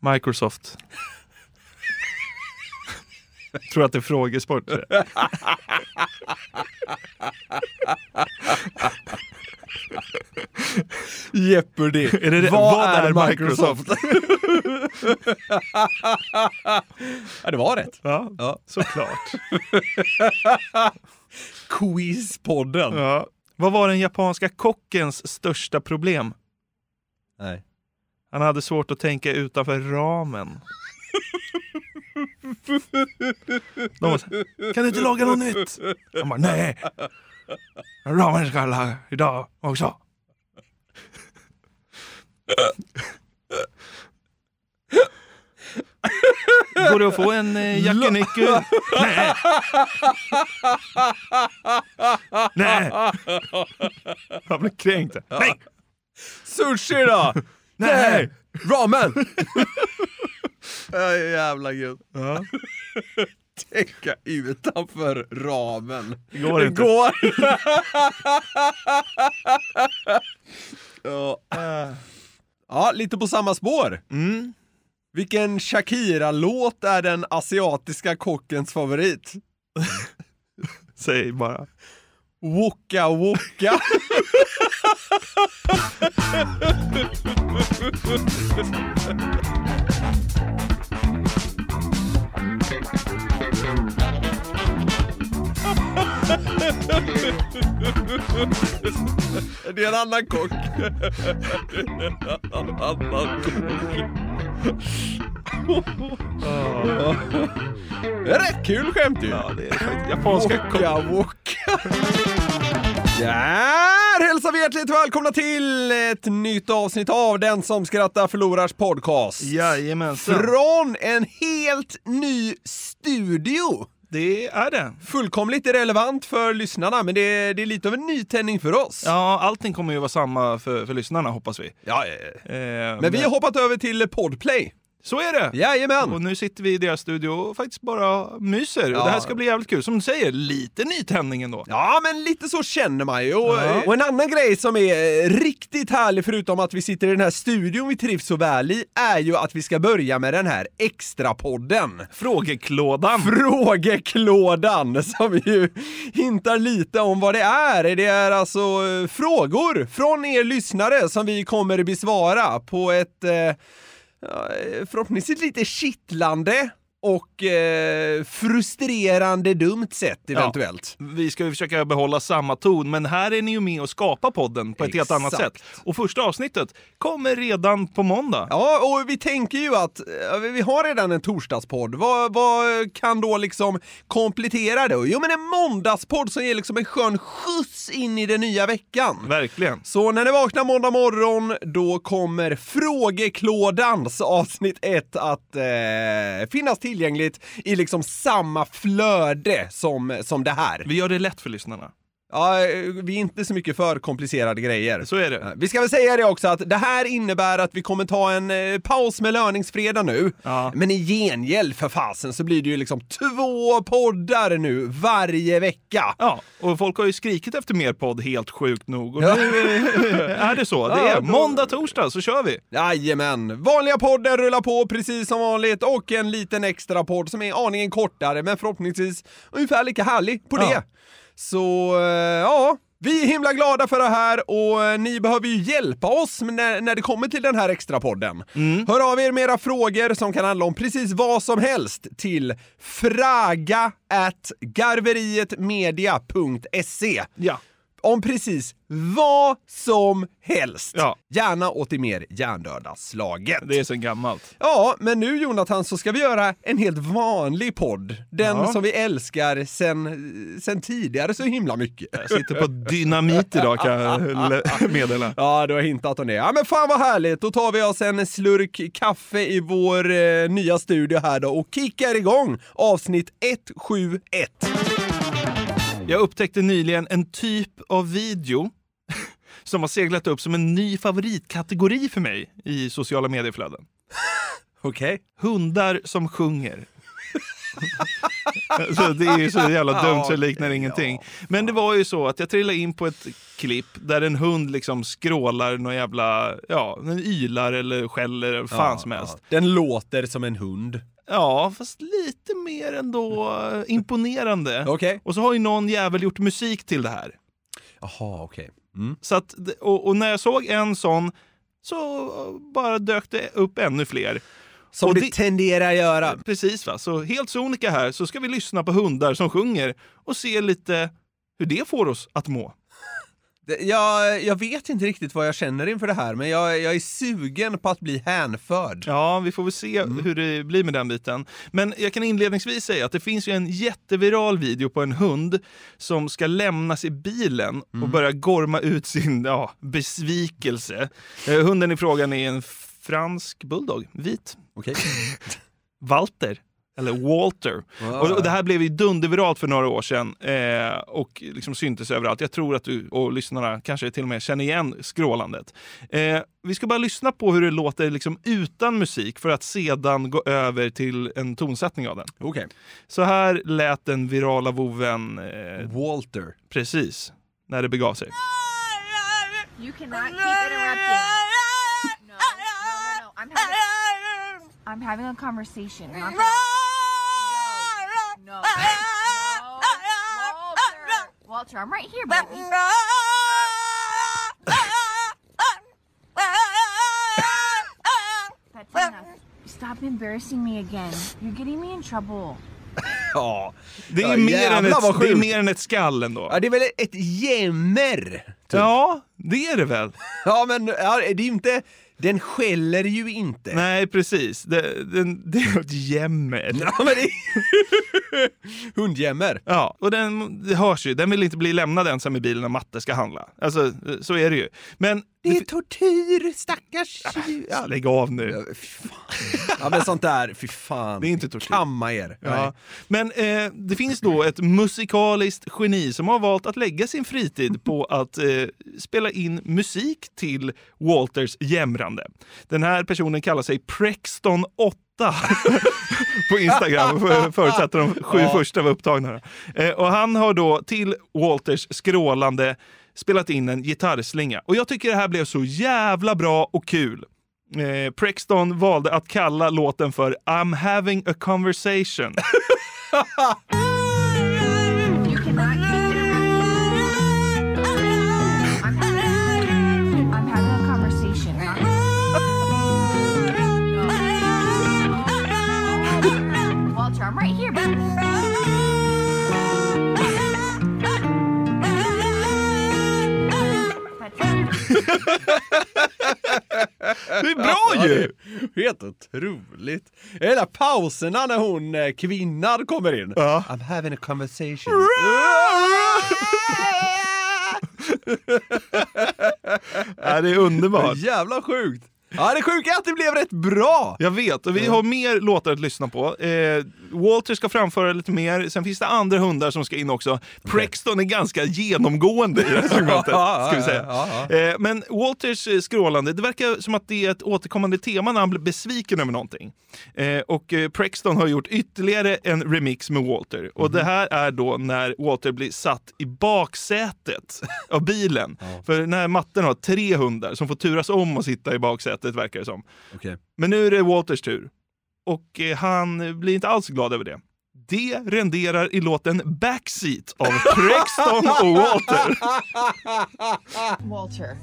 Microsoft. Tror att det är frågesport. Jeopardy. Är det det? Vad, Vad är, är Microsoft? ja, det var rätt. Ja, Ja. såklart. Quizpodden. Ja. Vad var den japanska kockens största problem? Nej. Han hade svårt att tänka utanför ramen. De var så, här, kan du inte laga något nytt? Han bara, nej. Ramen ska jag laga idag också. Går det att få en eh, Yakiniku? Nej. Nej. Han blev kränkt. Nej. Sushi då? Nej. Ramen! ja, jävla gud. Ja. Tänka utanför ramen. Det går inte. går. ja. ja, lite på samma spår. Mm. Vilken Shakira-låt är den asiatiska kockens favorit? Säg bara. Woka woka. Det är en annan kock. En annan kock. Det är rätt kul skämt ju. Ja, det är faktiskt japanska Woka woka. Där hälsar vi hjärtligt välkomna till ett nytt avsnitt av Den som skrattar förlorars podcast. Jajamensan. Från en helt ny studio. Det är det. Fullkomligt irrelevant för lyssnarna, men det är, det är lite av en nytändning för oss. Ja, allting kommer ju vara samma för, för lyssnarna hoppas vi. Ja, Eh, men vi har hoppat över till Podplay. Så är det! Jajamän! Och nu sitter vi i deras studio och faktiskt bara myser. Ja. Det här ska bli jävligt kul. Som du säger, lite nytändning ändå. Ja, men lite så känner man ju. Och, Ja. och en annan grej som är riktigt härlig, förutom att vi sitter i den här studion vi trivs så väl i, är ju att vi ska börja med den här extrapodden. Frågeklådan. Frågeklådan, som ju hintar lite om vad det är. Det är alltså eh, frågor från er lyssnare som vi kommer besvara på ett eh, Eh, förhoppningsvis lite kittlande och eh, frustrerande dumt sätt eventuellt. Vi ska ju försöka behålla samma ton, men här är ni ju med och skapar podden på ett helt annat Exakt. sätt. Och första avsnittet kommer redan på måndag. Ja, och vi tänker ju att vi har redan en torsdagspodd. Vad, vad kan då liksom komplettera det? Jo, men en måndagspodd som ger liksom en skön skjuts in i den nya veckan. Verkligen. Så när ni vaknar måndag morgon, då kommer frågeklådans avsnitt 1 att eh, finnas tillgängligt i liksom samma flöde som, som det här. Vi gör det lätt för lyssnarna. Ja, vi är inte så mycket för komplicerade grejer. Så är det. Vi ska väl säga det också att det här innebär att vi kommer ta en eh, paus med löningsfredag nu. Ja. Men i gengäld för fasen så blir det ju liksom två poddar nu varje vecka. Ja, och folk har ju skrikit efter mer podd helt sjukt nog. Och nu är det så. Det Ja, är då- måndag, torsdag så kör vi. Jajamän! Vanliga podden rullar på precis som vanligt och en liten extra podd som är aningen kortare men förhoppningsvis ungefär lika härlig på Ja. Så, eh, ja. Vi är himla glada för det här och eh, ni behöver ju hjälpa oss när, när det kommer till den här extra podden. Hör av er med era frågor som kan handla om precis vad som helst till fraga at garverietmedia.se. Ja. Om precis vad som helst. Ja. Gärna åt det mer hjärndöda slaget. Det är så gammalt. Ja, men nu Jonathan så ska vi göra en helt vanlig podd. Den Ja. som vi älskar sen, sen tidigare så himla mycket. Jag sitter på dynamit idag kan jag meddela. Ja, du har hintat om det. Ja, men fan vad härligt! Då tar vi oss en slurk kaffe i vår eh, nya studio här då och kickar igång avsnitt 171. Jag upptäckte nyligen en typ av video som har seglat upp som en ny favoritkategori för mig i sociala medieflöden. Okej. Hundar som sjunger. så det är ju så jävla dumt så det liknar ingenting. Men det var ju så att jag trillade in på ett klipp där en hund liksom skrålar någon jävla, ja, den ylar eller skäller eller fan som helst. Den låter som en hund. Ja, fast lite mer ändå eh, imponerande. Okej. Och så har ju någon jävel gjort musik till det här. Jaha, okej. Mm. Så att, och, och när jag såg en sån så bara dök det upp ännu fler. Som Och det, det- tenderar att göra. Precis va, så helt sonika här så ska vi lyssna på hundar som sjunger och se lite hur det får oss att må. Jag, jag vet inte riktigt vad jag känner inför det här, men jag, jag är sugen på att bli hänförd. Ja, vi får väl se hur det blir med den biten. Men jag kan inledningsvis säga att det finns ju en jätteviral video på en hund som ska lämnas i bilen och börja gorma ut sin ja, besvikelse. Eh, Hunden i frågan är en fransk bulldog, vit. Okej. Walter. Eller Walter. Och, och det här blev ju dunderviralt för några år sedan eh, och liksom syntes överallt. Jag tror att du och lyssnarna kanske till och med känner igen skrålandet. Eh, vi ska bara lyssna på hur det låter liksom utan musik för att sedan gå över till en tonsättning av den. Okej. Så här lät den virala voven eh, Walter. precis när det begav sig. You cannot keep interrupting. No, no, no, no. I'm having, I'm having a conversation. No. Walter, Walter, I'm right here, baby. That's enough. Stop embarrassing me again. You're getting me in trouble. Ja. Det är, Ja, mer, än jävlar ett, det är sjukt. mer än ett skall ändå. ja, det är väl ett jämmer? Ja, det är det väl. Ja, men ja, det är ju inte... Den skäller ju inte. Nej, precis. Det, det, det är ett jämmer. Ja, men det Hundjämmer. Ja, och den, det hörs ju. Den vill inte bli lämnad ensam i bilen när matte ska handla. Alltså, så är det ju. Men... Det är tortyr, stackars. Ja, lägg av nu. Ja, fy fan. Ja men sånt där, fy fan. Det är inte tortyr. Kamma er. Ja. Men eh, det finns då ett musikaliskt geni som har valt att lägga sin fritid på att eh, spela in musik till Walters jämrande. Den här personen kallar sig Prexton 8 på Instagram, för- förutsätter de sju första var upptagna. Eh, och han har då till Walters skrålande spelat in en gitarrslinga. Och jag tycker det här blev så jävla bra och kul. Eh, Prexton valde att kalla låten för I'm having a conversation. Det är bra ju! Helt otroligt. Hela pauserna när hon, eh, kvinnan, kommer in. Ja. I'm having a conversation. Ja, det är underbart. Jävla sjukt. Ja, det sjuka är att det blev rätt bra. Jag vet, och vi har mer låtar att lyssna på. Eh, Walter ska framföra lite mer, sen finns det andra hundar som ska in också. Prexton är ganska genomgående i det här segmentet, ska vi säga. Eh, men Walters eh, skrålande, det verkar som att det är ett återkommande tema när han blir besviken över någonting. Eh, och eh, Prexton har gjort ytterligare en remix med Walter. Och det här är då när Walter blir satt i baksätet av bilen. För den här matten har tre hundar som får turas om att sitta i baksätet verkar det som. Okej. Men nu är det Walters tur. Och eh, han blir inte alls glad över det. Det renderar i låten Backseat av Prexton och Walter. Walter.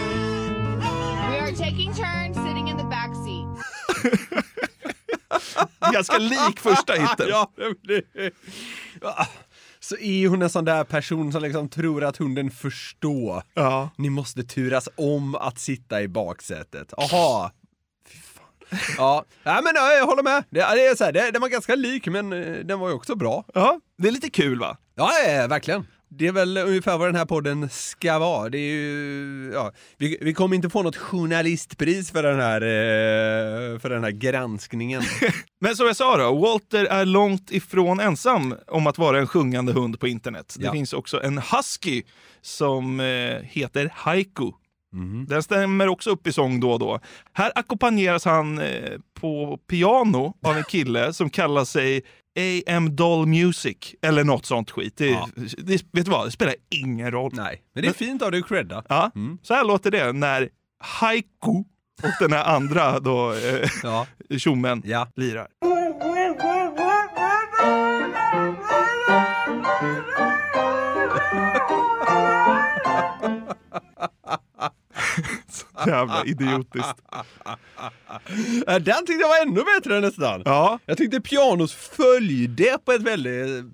We are taking turns sitting in the back seat. Ganska lik första hitten. Ja, det, Ja. Så är hon en sån där person som liksom tror att hunden förstår. Ja. Ni måste turas om att sitta i baksätet. Aha. Ja, ja men ja, jag håller med. Det, det är så här, det, den var ganska lik, men eh, den var ju också bra. ja, det är lite kul va? Ja, ja, verkligen. Det är väl ungefär vad den här podden ska vara. Det är ju, ja, vi, vi kommer inte få något journalistpris för den här, eh, för den här granskningen. Men som jag sa då, Walter är långt ifrån ensam om att vara en sjungande hund på internet. Det Ja. finns också en husky som eh, heter Haiku. Mhm. Den stämmer också upp i sång då och då. Här ackompanjeras han eh, på piano av en kille som kallar sig AM Doll Music eller något sånt skit. Det, Ja. det, vet du vad, det spelar ingen roll. Nej, men det är fint av dig att credda. Ja, Mm. Så här låter det när Haiku och den här andra då, eh, Ja. tjommen Ja. lirar. Så jävla idiotiskt. Äh, Den tyckte jag var ännu bättre nästan. Ja, Jag tyckte pianos följde på ett väldigt eh,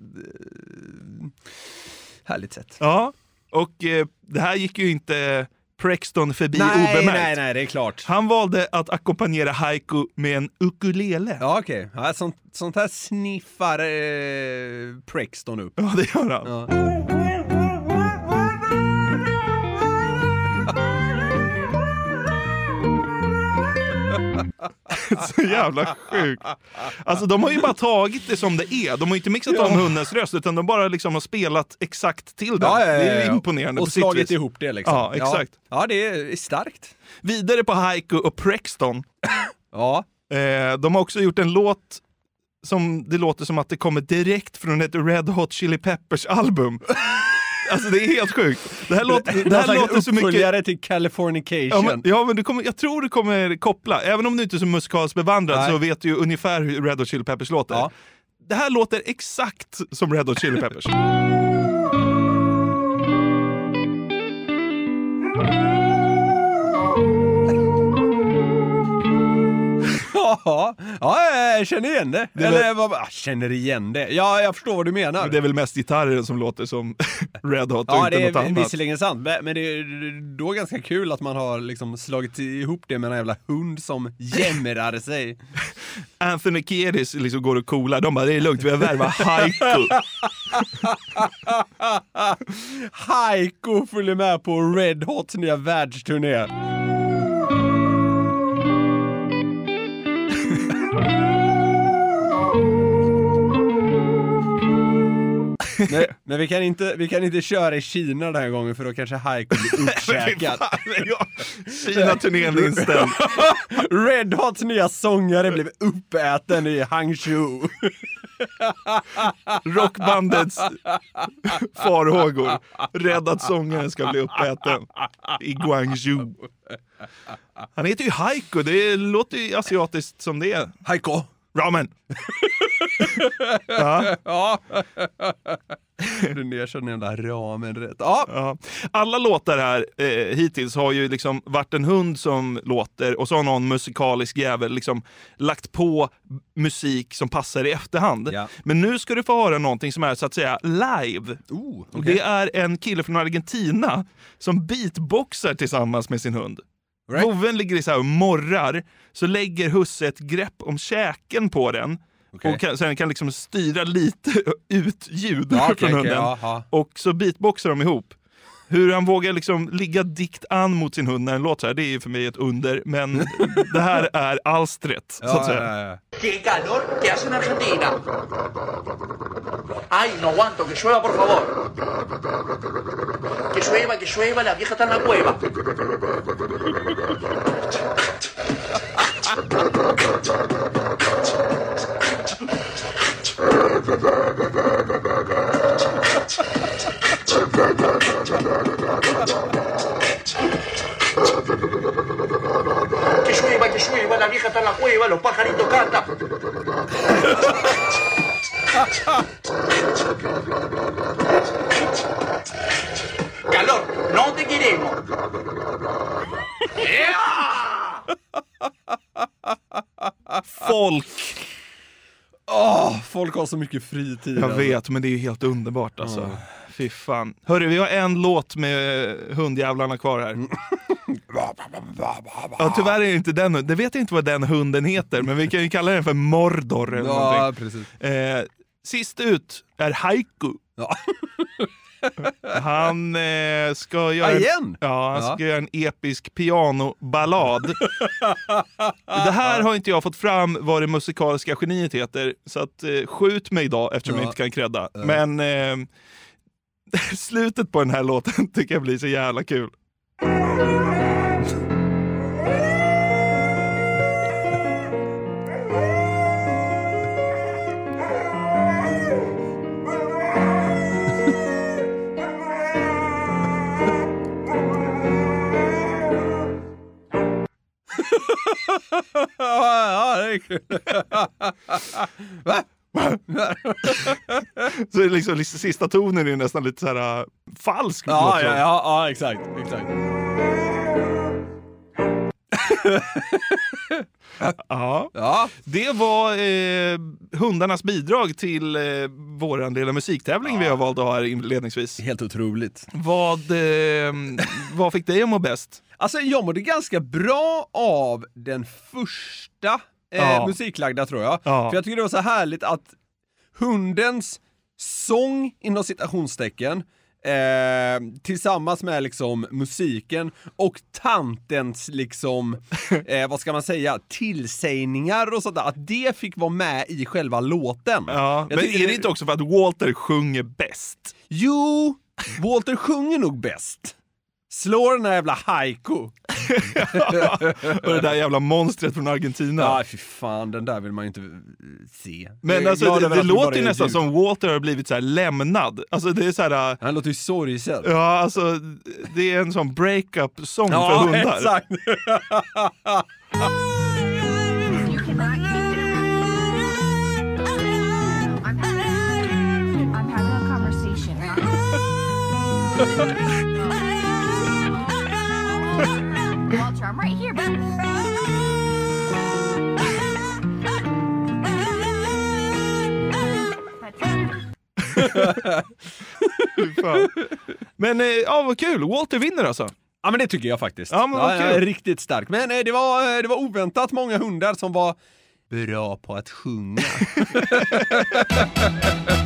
härligt sätt. ja. och eh, det här gick ju inte Prexton förbi nej, obemärkt. nej, nej, det är klart. Han valde att ackompanjera haiku med en ukulele. Ja, okej. Ja, sånt, sånt här sniffar eh, Prexton upp. Ja, det gör han. Ja. Så jävla sjukt. Alltså de har ju bara tagit det som det är. De har ju inte mixat om hundens röst utan de bara liksom har spelat exakt till den. Ja, ja, ja, Det är ja. imponerande Och slagit ihop det liksom. Ja, exakt. Ja, ja det är starkt. Vidare på Haiku och Prexton. Ja. Eh, de har också gjort en låt som det låter som att det kommer direkt från ett Red Hot Chili Peppers album. Alltså det är helt sjukt. Det här, låter, det Någon här låter så mycket... till Californication. Ja men, ja, men du kommer, jag tror du kommer koppla. Även om du inte är så musikaliskt bevandrad Nej. så vet du ju ungefär hur Red Hot Chili Peppers låter. Ja. Det här låter exakt som Red Hot Chili Peppers. Ja, ja, jag känner igen det. Det är Eller väl- vad, ah, känner igen det. Ja, jag förstår vad du menar. Det är väl mest gitarren som låter som Red Hot och Ja, inte det något är annat. visserligen sant, men men det är då ganska kul att man har liksom slagit ihop det med en jävla hund som jämrar sig. Anthony Kiedis liksom går och coolar. De bara, det är lugnt, vi har värvat Haiku. Haiko följer med på Red Hots nya världsturné. Men, men vi, kan inte, vi kan inte köra i Kina den här gången för då kanske Haiko blir uppkäkad. Kina-turnén inställd. Red Hots nya sångare blev uppäten i Hangzhou. Rockbandets farhågor. Rädd att sångaren ska bli uppäten i Guangzhou. Han heter ju Haiku, det låter ju asiatiskt som det är. Haiko! Ramen! Ja, Ja. Du nerkörd den jävla ramen rätt. Ja. ja. Alla låtar här eh, hittills har ju liksom varit en hund som låter och så har någon musikalisk jävel liksom lagt på musik som passar i efterhand. Ja. Men nu ska du få höra någonting som är så att säga live. Oh, Och Det är en kille från Argentina som beatboxar tillsammans med sin hund. Right. Voven ligger i så här och morrar, så lägger husse ett grepp om käken på den Okej. och kan, sen kan liksom styra lite ut ljud Ja, okej, från hunden. ja, ja. Och så beatboxar de ihop. Hur han vågar liksom ligga dikt an mot sin hund när den låter så här, det är ju för mig ett under. Men det här är alstret, så att Ja, säga. ja, ja. ¡Qué calor que hace en Argentina! ¡Ay, no aguanto! ¡Que llueva, por favor! ¡Que llueva, que llueva! ¡La vieja está en la cueva! ¡Que llueva, la vieja está en la cueva, los pajaritos cantan. Calor, no te queremos. Folk! Åh, folk har så mycket fritid. Jag vet, men det är ju helt underbart alltså. Fy fan. Hörru, vi har en låt med hundjävlarna kvar här. Ja, tyvärr är det inte den. Det vet jag inte vad den hunden heter, men vi kan ju kalla den för Mordor eller Ja, någonting. precis. Eh, sist ut är Haiku. Ja. Han eh, ska göra... Ja, igen? Ja, han ska Ja. göra en episk pianoballad. det här har inte jag fått fram vad det musikaliska geniet heter, så att, eh, skjut mig idag eftersom Ja. jag inte kan credda. Men eh, slutet på den här låten tycker jag blir så jävla kul. Ja, det är kul. Va? Så det är liksom, sista tonen är nästan lite så här uh, falsk. Ja, ja, ja, ja, exakt. exakt. Ja. Ja. Det var eh, hundarnas bidrag till eh, vår lilla musiktävling vi har valt att ha här inledningsvis. Helt otroligt. Vad, eh, vad fick dig att må bäst? Alltså jag mådde ganska bra av den första eh, Ja. musiklagda tror jag. Ja. För jag tycker det var så härligt att hundens sång inom citationstecken eh, tillsammans med liksom musiken och tantens liksom, eh, vad ska man säga, tillsägningar och sådär, att det fick vara med i själva låten. Ja, men är det inte också för att Walter sjunger bäst? Jo, Walter sjunger nog bäst. Slå den här jävla haiku. Och det där jävla monstret från Argentina. Ja, fy fan, den där vill man ju inte se. Men alltså, det, det bara låter ju nästan djur. som Walter har blivit så här lämnad. Alltså det är så här, äh, Han låter ju sorgsen. ja alltså det är en sån breakup-sång för Ja, hundar. exakt. Walter, I'm right here, baby. Fy fan. Men eh, ja, vad kul, Walter vinner alltså. Ja men det tycker jag faktiskt. Ja, men vad kul. riktigt stark. Men eh, det var, eh, det var oväntat många hundar som var bra på att sjunga.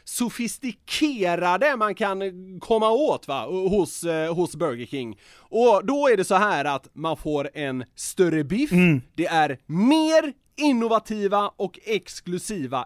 sofistikerade man kan komma åt va, hos, eh, hos Burger King. Och då är det så här att man får en större biff, det är mer innovativa och exklusiva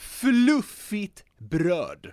fluffigt bröd.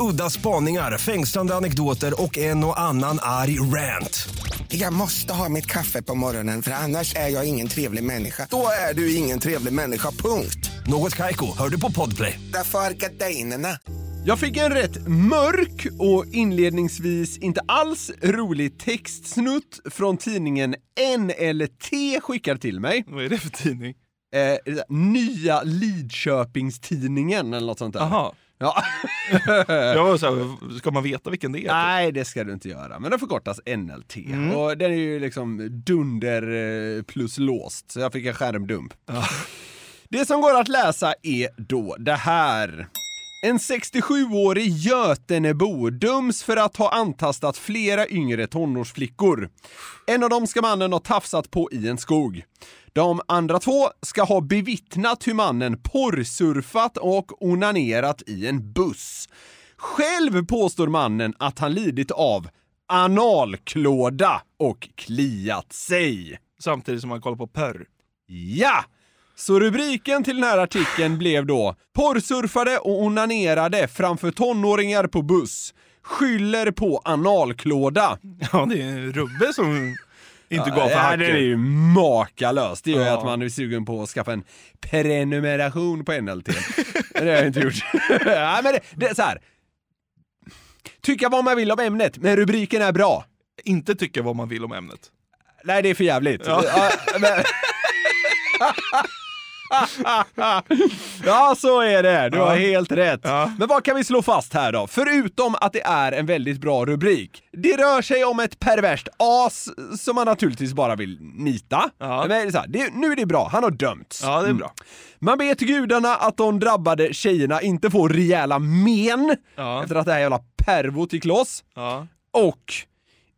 Udda spaningar, fängslande anekdoter och en och annan arg rant. Jag måste ha mitt kaffe på morgonen för annars är jag ingen trevlig människa. Då är du ingen trevlig människa, punkt. Något Kaiko, hör du på Podplay. Därför är gardinerna. Jag fick en rätt mörk och inledningsvis inte alls rolig textsnutt från tidningen NLT skickad till mig. Vad är det för tidning? Eh, nya Lidköpingstidningen eller något sånt där. Jaha. Ja. Jag var så här, ska man veta vilken det är? Nej, det ska du inte göra. Men den förkortas NLT. Mm. Och den är ju liksom dunder eh, plus låst, så jag fick en skärmdump. Det som går att läsa är då det här. En 67-årig Götenebo döms för att ha antastat flera yngre tonårsflickor. En av dem ska mannen ha tafsat på i en skog. De andra två ska ha bevittnat hur mannen porrsurfat och onanerat i en buss. Själv påstår mannen att han lidit av analklåda och kliat sig. Samtidigt som man kollar på porr. Ja! Så rubriken till den här artikeln blev då “Porrsurfade och onanerade framför tonåringar på buss. Skyller på analklåda”. Ja, det är Rubbe som inte ja, gav för ja, hacker. det är ju makalöst. Det gör ju Ja. att man är sugen på att skaffa en prenumeration på NLT. Det har jag inte gjort. ja, men det, det så här. Tycka vad man vill om ämnet, men rubriken är bra. Inte tycka vad man vill om ämnet. Nej, det är för jävligt. Ja, men... ja, så är det. Du har Ja. helt rätt. Ja. Men vad kan vi slå fast här då? Förutom att det är en väldigt bra rubrik. Det rör sig om ett perverst as som man naturligtvis bara vill nita. Ja. Men så här, det, nu är det bra, han har dömts. Ja, det är Mm. bra. Man ber till gudarna att de drabbade tjejerna inte får rejäla men efter att det här jävla pervot gick loss. Och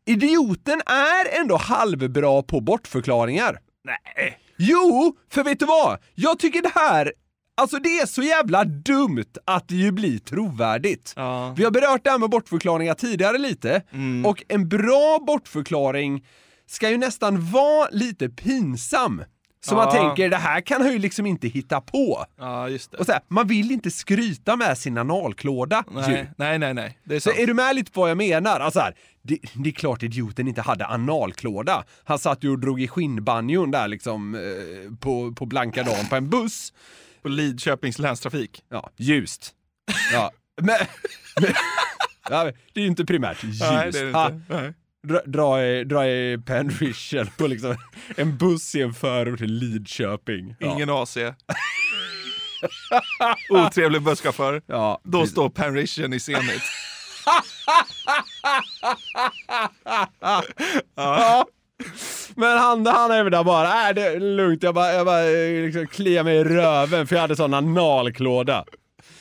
idioten är ändå halvbra på bortförklaringar. Nej. Jo, för vet du vad? Jag tycker det här, alltså det är så jävla dumt att det ju blir trovärdigt. Ja. Vi har berört det här med bortförklaringar tidigare lite, Mm. och en bra bortförklaring ska ju nästan vara lite pinsam. Så man tänker, det här kan han ju liksom inte hitta på. Ja, just det. Och så här, man vill inte skryta med sin analklåda ju. Nej, nej, nej, nej. Det är Så är du med lite på vad jag menar? Alltså här, det, det är klart idioten inte hade analklåda. Han satt ju och drog i skinnbanjon där liksom eh, på, på blanka dagen på en buss. På Lidköpings länstrafik. Ja, ljust. Ja, men, men det är ju inte primärt ljust. Nej, det är det inte. Nej. Dra, dra, i, dra i penvision på liksom en buss i en förort till Lidköping. Ja. Ingen AC. Otrevlig busschaufför. Ja, Då precis. står Penrition i Zenit. Ja. Men han, han är väl där bara, äh, det är lugnt, jag bara, jag bara eh, liksom, kliar mig i röven för jag hade sån analklåda.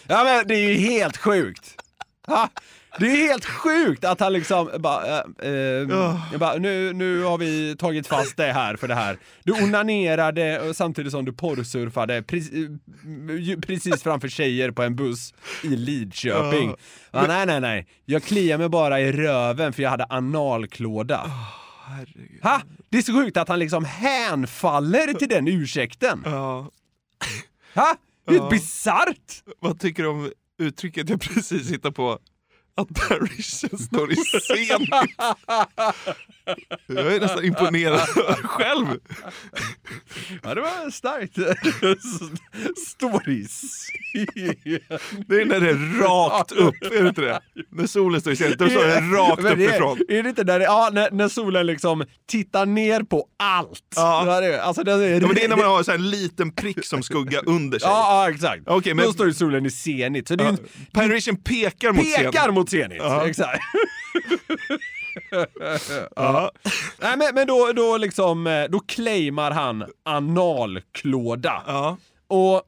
Ja men det är ju helt sjukt. Ha? Det är helt sjukt att han liksom bara, eh, eh, jag bara nu, nu har vi tagit fast dig här för det här. Du onanerade samtidigt som du porrsurfade pre- eh, precis framför tjejer på en buss i Lidköping. Ja, nej, nej, nej. Jag kliar mig bara i röven för jag hade analklåda. Ha? Det är så sjukt att han liksom hänfaller till den ursäkten. Ja. Ha? Det är Ja. bisarrt! Vad tycker du om uttrycket jag precis hittade på? Att Barry står i Zenit. Jag är nästan imponerad själv. Ja, det var starkt. Stories. Det är när det är rakt upp, är det inte det? När solen står i Zenit, då står det rakt Men det är- uppifrån. Är det inte där det, ja, när, när solen liksom tittar ner på allt. Ja. Ja, det, alltså, det, är, Ja, men det är när man har så här en liten prick som skugga under sig. Ja, ja exakt. Okej, men- Då står ju solen i zenit. Så det är ju pekar mot pekar Zenit. mot zenit. Ja. Exakt. Ja. Nej, men, men då, då liksom, eh, då claimar han analklåda. Ja. Och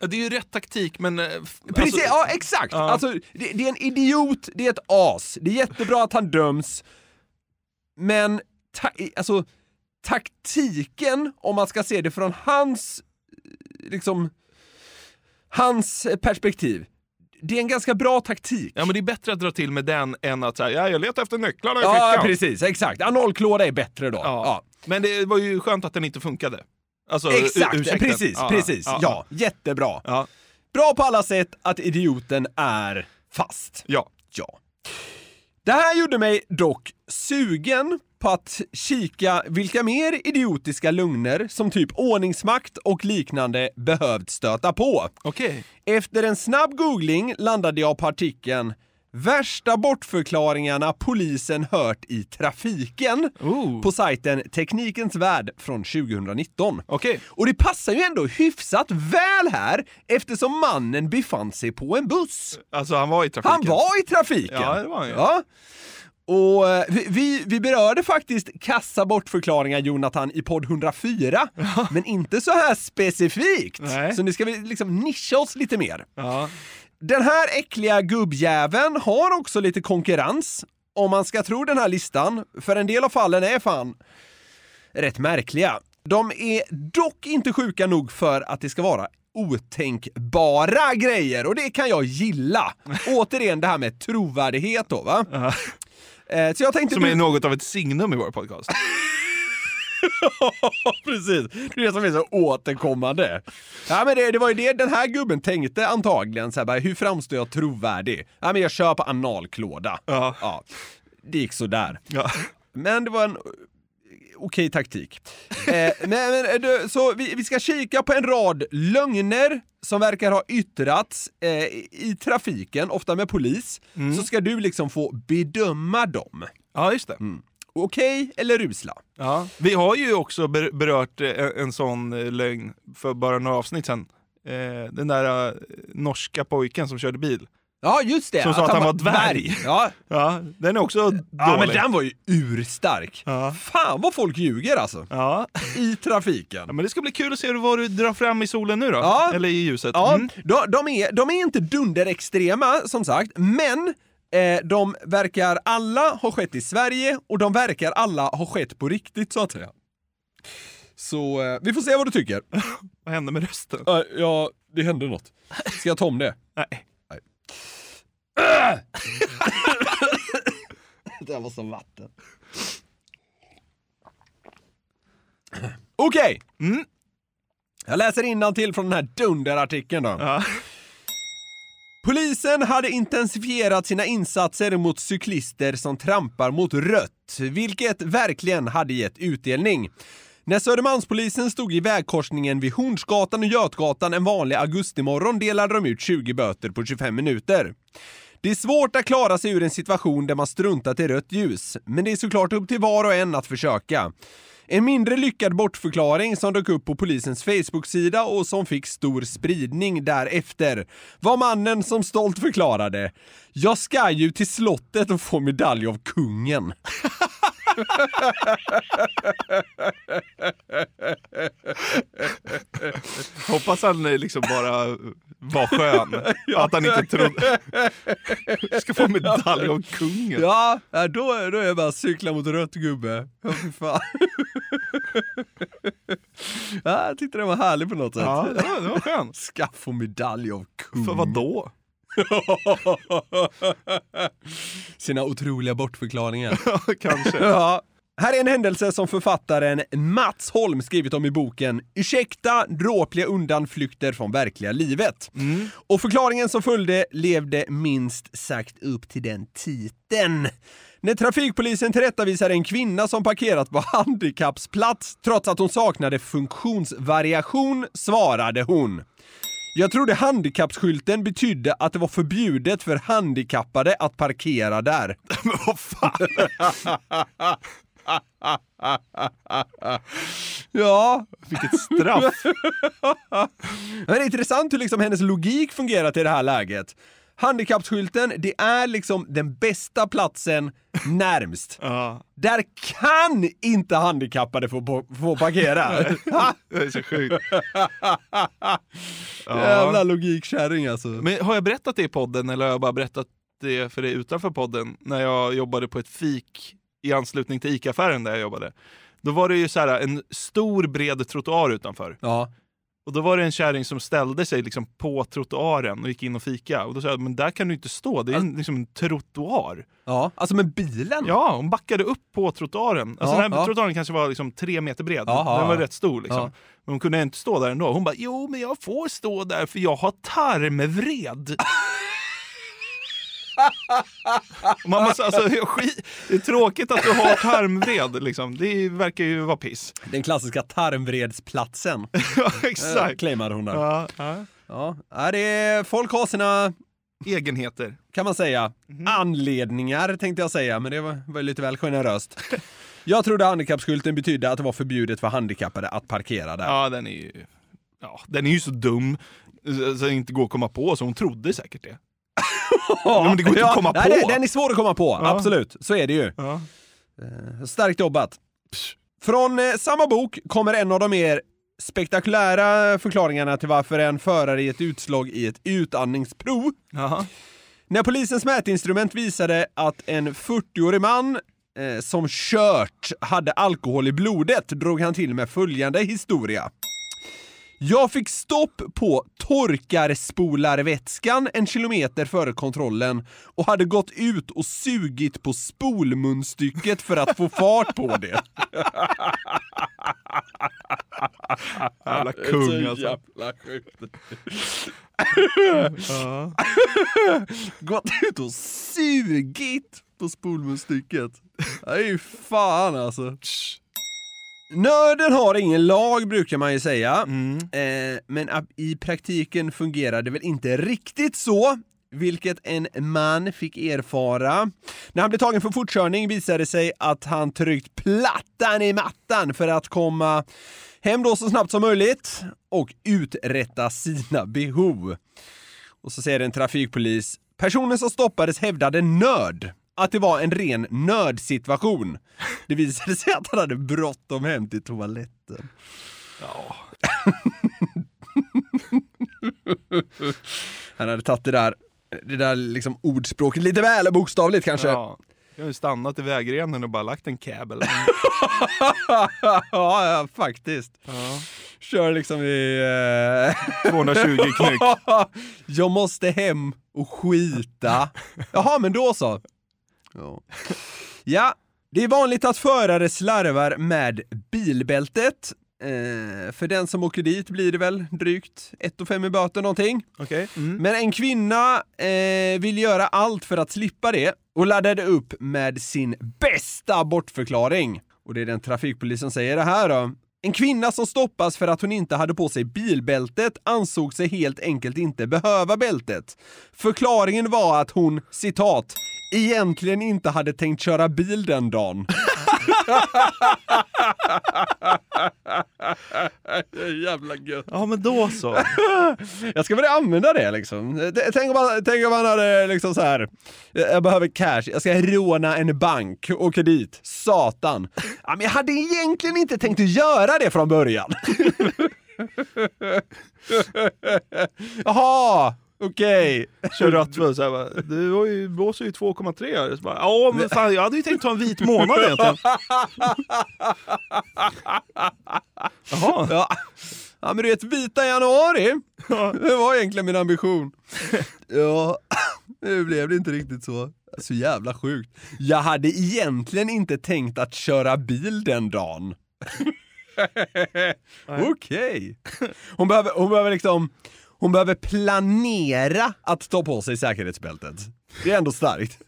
Ja, det är ju rätt taktik, men... eh, Precis, alltså- ja exakt! Ja. Alltså, det, det är en idiot, det är ett as, det är jättebra att han döms, men ta, alltså, taktiken, om man ska se det från hans, liksom, hans perspektiv, det är en ganska bra taktik. Ja, men det är bättre att dra till med den än att säga ja, jag letar efter nycklarna i Ja, fickan. precis, exakt. Analklåda är bättre då. Ja. Ja. Men det var ju skönt att den inte funkade. Alltså, Exakt, ur- ursäkten. precis, precis. Ja, jättebra. Ja. Bra på alla sätt att idioten är fast. Ja. Ja. Det här gjorde mig dock sugen på att kika vilka mer idiotiska lögner som typ ordningsmakt och liknande behövt stöta på. Okej. Efter en snabb googling landade jag på artikeln Värsta bortförklaringarna polisen hört i trafiken på sajten Teknikens Värld från 2019. Okej. Och det passar ju ändå hyfsat väl här eftersom mannen befann sig på en buss. Alltså han var i trafiken? Han var i trafiken! Ja, det var han ju. Ja. Och eh, vi, vi, vi berörde faktiskt kassa bortförklaringar Jonathan i podd 104, men inte så här specifikt. Nej. Så nu ska vi liksom nischa oss lite mer. Ja. Den här äckliga gubbjäveln har också lite konkurrens, om man ska tro den här listan, för en del av fallen är fan rätt märkliga. De är dock inte sjuka nog för att det ska vara otänkbara grejer och det kan jag gilla. Återigen det här med trovärdighet då va? Eh, Så jag tänkte Som är något av ett signum i vår podcast. Precis, det är det som är så återkommande. Ja, men det, det var ju det den här gubben tänkte antagligen, så här, bara, hur framstår jag trovärdig? Ja, men jag kör på analklåda. Ja. det gick sådär. Ja. Men det var en eh, okej taktik. eh, men, men, eh, du, så vi, vi ska kika på en rad lögner som verkar ha yttrats eh, i i trafiken, ofta med polis. Så ska du liksom få bedöma dem. Ja, just det. Okej eller usla? Ja. Vi har ju också ber- berört eh, en, en sån eh, lögn för bara några avsnitt sedan. Eh, den där norska pojken som körde bil. Ja, just det. Som sa att han var dvärg. Ja. Ja, den är också dålig. ja, men den var ju urstark. Ja. Fan vad folk ljuger alltså. Ja. I trafiken. ja, men det ska bli kul att se vad du drar fram i solen nu då. Ja. Eller i ljuset. Ja, Mm. de, de, är, de är inte dunderextrema som sagt, men eh, de verkar alla ha skett i Sverige och de verkar alla ha skett på riktigt så att säga. Så eh, vi får se vad du tycker. Vad hände med rösten? Ja, ja, det hände något. Ska jag ta om det? Nej. det var som vatten. Okej! Mm. Jag läser till från den här dunderartikeln då. Ja. Polisen hade intensifierat sina insatser mot cyklister som trampar mot rött, vilket verkligen hade gett utdelning. När Södermalmspolisen stod i vägkorsningen vid Hornsgatan och Götgatan en vanlig augustimorgon delade de ut 20 böter på 25 minuter. Det är svårt att klara sig ur en situation där man struntat i rött ljus, men det är såklart upp till var och en att försöka. En mindre lyckad bortförklaring som dök upp på polisens Facebook-sida och som fick stor spridning därefter var mannen som stolt förklarade “Jag ska ju till slottet och få medalj av kungen”. Hoppas han eh, liksom bara var skön. Att han inte trodde... Ska få medalj av kungen. Ja, ja, då, då är jag bara cykla mot rött gubbe. Ja, fy fan. ja, jag tyckte den var härlig på något sätt. Ja, det var, det var skön. Ska få medalj av kung. För vad då? Sina otroliga bortförklaringar. Kanske. Ja. Här är en händelse som författaren Mats Holm skrivit om i boken Ursäkta dråpliga undanflykter från verkliga livet. Och förklaringen som följde levde minst sagt upp till den titeln. När trafikpolisen tillrättavisade en kvinna som parkerat på handikappsplats trots att hon saknade funktionsvariation svarade hon jag trodde handikappsskylten betydde att det var förbjudet för handikappade att parkera där. Men vad fan? ja. Vilket straff. Men det är intressant hur liksom hennes logik fungerat i det här läget. Handikappsskylten, det är liksom den bästa platsen närmst. Ja. Där kan inte handikappade få, få, få parkera. Det är så sjukt. Jävla logikkärring alltså. Men har jag berättat det i podden eller har jag bara berättat det för dig utanför podden? När jag jobbade på ett fik i anslutning till ICA-affären där jag jobbade. Då var det ju så här en stor bred trottoar utanför. Ja. Och då var det en kärring som ställde sig liksom på trottoaren och gick in och fika. Och då sa jag, men där kan du inte stå, det är en, liksom en trottoar. Ja, alltså med bilen? Ja, hon backade upp på trottoaren. Alltså Ja, den här ja. trottoaren kanske var liksom tre meter bred. Jaha, den var ja. rätt stor liksom. Ja. Men hon kunde inte stå där ändå. Hon bara, jo men jag får stå där för jag har tarmvred. Man måste, alltså, det är tråkigt att du har tarmvred, liksom. det verkar ju vara piss. Den klassiska tarmvredsplatsen. ja, exakt. Claimade hon där. Ja, ja. Ja, det är, folk har sina Egenheter. kan man säga. Anledningar tänkte jag säga, men det var, var lite väl generöst. Jag trodde handikappskylten betydde att det var förbjudet för handikappade att parkera där. Ja, den är ju, ja, den är ju så dum så det inte går att komma på, så hon trodde säkert det. Ja, men det går inte att komma nej, på. Den är svår att komma på, Ja. absolut. Så är det ju. Ja. Eh, Starkt jobbat. Från eh, samma bok kommer en av de mer spektakulära förklaringarna till varför en förare i ett utslag i ett utandningsprov. Jaha. När polisens mätinstrument visade att en 40-årig man eh, som kört hade alkohol i blodet drog han till med följande historia. Jag fick stopp på torkarspolarvätskan en kilometer före kontrollen och hade gått ut och sugit på spolmunstycket för att få fart på det. Jävla kung Så alltså. jävla sjukt. Ja. Gått ut och sugit på spolmunstycket. Det är ju fan alltså. Nörden har ingen lag brukar man ju säga. Eh, men i praktiken fungerar det väl inte riktigt så. Vilket en man fick erfara. När han blev tagen för fortkörning visade det sig att han tryckt plattan i mattan för att komma hem då så snabbt som möjligt och uträtta sina behov. Och så säger en trafikpolis, personen som stoppades hävdade nöd. Att det var en ren nödsituation. Det visade sig att han hade bråttom hem till toaletten. Ja. Han hade tagit det där, det där liksom ordspråket lite väl bokstavligt kanske. Ja. Jag har ju stannat i vägrenen och bara lagt en ja, ja, faktiskt. Ja. Kör liksom i... Eh... 220 knyck. Jag måste hem och skita. Jaha, men då så. Ja. ja, det är vanligt att förare slarvar med bilbältet. Eh, för den som åker dit blir det väl drygt 1 5 i böter någonting. Okej. Mm. Men en kvinna eh, vill göra allt för att slippa det och laddade upp med sin bästa bortförklaring. Och det är den trafikpolisen säger det här då. En kvinna som stoppas för att hon inte hade på sig bilbältet ansåg sig helt enkelt inte behöva bältet. Förklaringen var att hon, citat, egentligen inte hade tänkt köra bil den dagen. Jävla gött. Ja, men då så. Jag ska börja använda det liksom. Tänk om man, tänk om man hade liksom så här. jag behöver cash, jag ska råna en bank, åker dit, satan. Ja, men jag hade egentligen inte tänkt att göra det från början. Jaha, okej. Kör rattfull så här bara, du har ju, blåser ju 2,3 här. Så bara, Ja men fan jag hade ju tänkt ta en vit månad egentligen. Jaha. Ja. ja, men du vet, vita januari, det var egentligen min ambition. Ja, nu blev det inte riktigt så. Så jävla sjukt. Jag hade egentligen inte tänkt att köra bil den dagen. Okej. Hon behöver, hon behöver liksom, hon behöver planera att ta på sig säkerhetsbältet. Det är ändå starkt.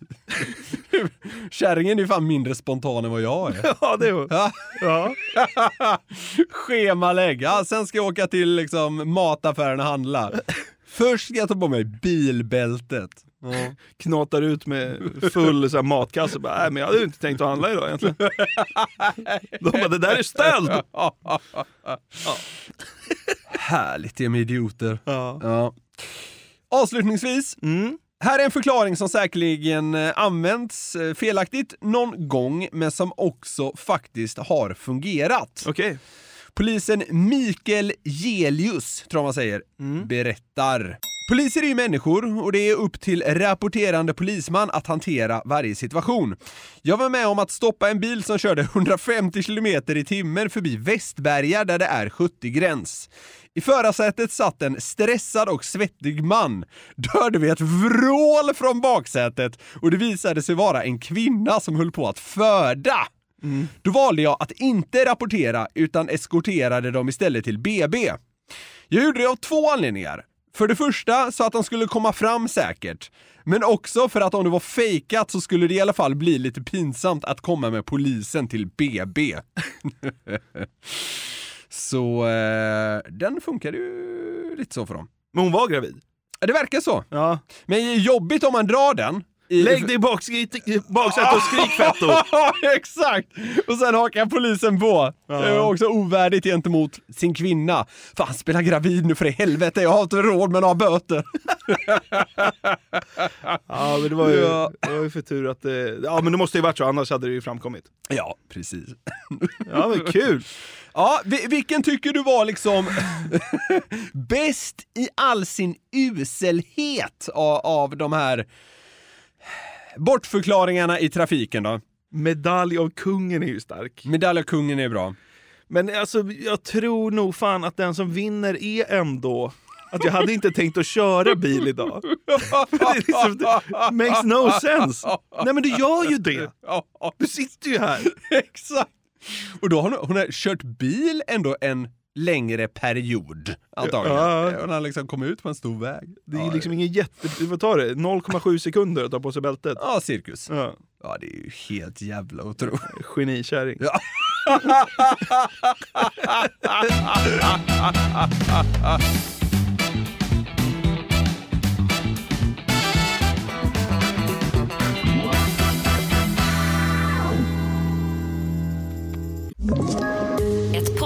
Kärringen är ju fan mindre spontan än vad jag är. Ja det är hon. Ja. Ja. Schemalägg. Ja, sen ska jag åka till liksom, mataffären och handla. Först ska jag ta på mig bilbältet. Ja. Knatar ut med full så här, matkasse. Bara, Nej men jag hade inte tänkt att handla idag egentligen. De bara, det där är stöld! Härligt det med idioter. Ja. Avslutningsvis. Här är en förklaring som säkerligen eh, använts eh, felaktigt någon gång, men som också faktiskt har fungerat. Okej. Polisen Mikael Gelius, tror jag man säger, berättar. Poliser är ju människor och det är upp till rapporterande polisman att hantera varje situation. Jag var med om att stoppa en bil som körde 150 km i timmen förbi Västberga där det är 70-gräns. I förarsätet satt en stressad och svettig man. Då hörde vi ett vrål från baksätet och det visade sig vara en kvinna som höll på att föda. Då valde jag att inte rapportera utan eskorterade dem istället till BB. Jag gjorde det av två anledningar. För det första så att de skulle komma fram säkert. Men också för att om det var fejkat så skulle det i alla fall bli lite pinsamt att komma med polisen till BB. så eh, den funkade ju lite så för dem. Men hon var gravid? Det verkar så. Ja. Men jobbigt om man drar den. Lägg dig i baksätet och skrik fetto! Exakt! Och sen hakar polisen på. Det är också ovärdigt gentemot sin kvinna. Fan, spela gravid nu för i helvete, jag har inte råd med några böter. Ja, men det var ju, Ja. det var ju för tur att det... Ja, men det måste ju varit så, annars hade det ju framkommit. Ja, precis. Ja, men kul! Ja, vi- vilken tycker du var liksom bäst i all sin uselhet av, av de här bortförklaringarna i trafiken då? Medalj av kungen är ju stark. Medalj av kungen är bra. Men alltså, jag tror nog fan att den som vinner är ändå att jag hade inte tänkt att köra bil idag. Det, liksom, det makes no sense. Nej men du gör ju det. Du sitter ju här. Exakt. Och då har hon, hon har kört bil ändå en längre period antagligen. Ja. Hon har liksom kommit ut på en stor väg. Det är liksom ingen jätte... Vad tar det? 0,7 sekunder att ta på sig bältet. Ja, cirkus. Ja. Ja, det är ju helt jävla otroligt. Genikärring. Ja.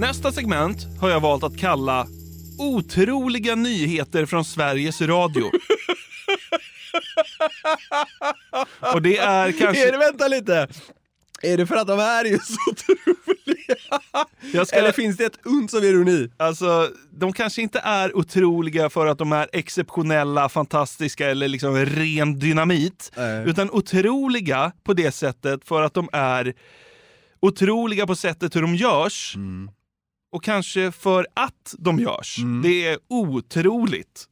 Nästa segment har jag valt att kalla Otroliga nyheter från Sveriges Radio. Och det är kanske... Är det, vänta lite. Är det för att de här är ju så otroliga? Ska- Eller finns det ett uns av ironi? Alltså, de kanske inte är otroliga för att de är exceptionella, fantastiska eller liksom ren dynamit. Nej. Utan otroliga på det sättet för att de är otroliga på sättet hur de görs. Och kanske för att de görs. Det är otroligt.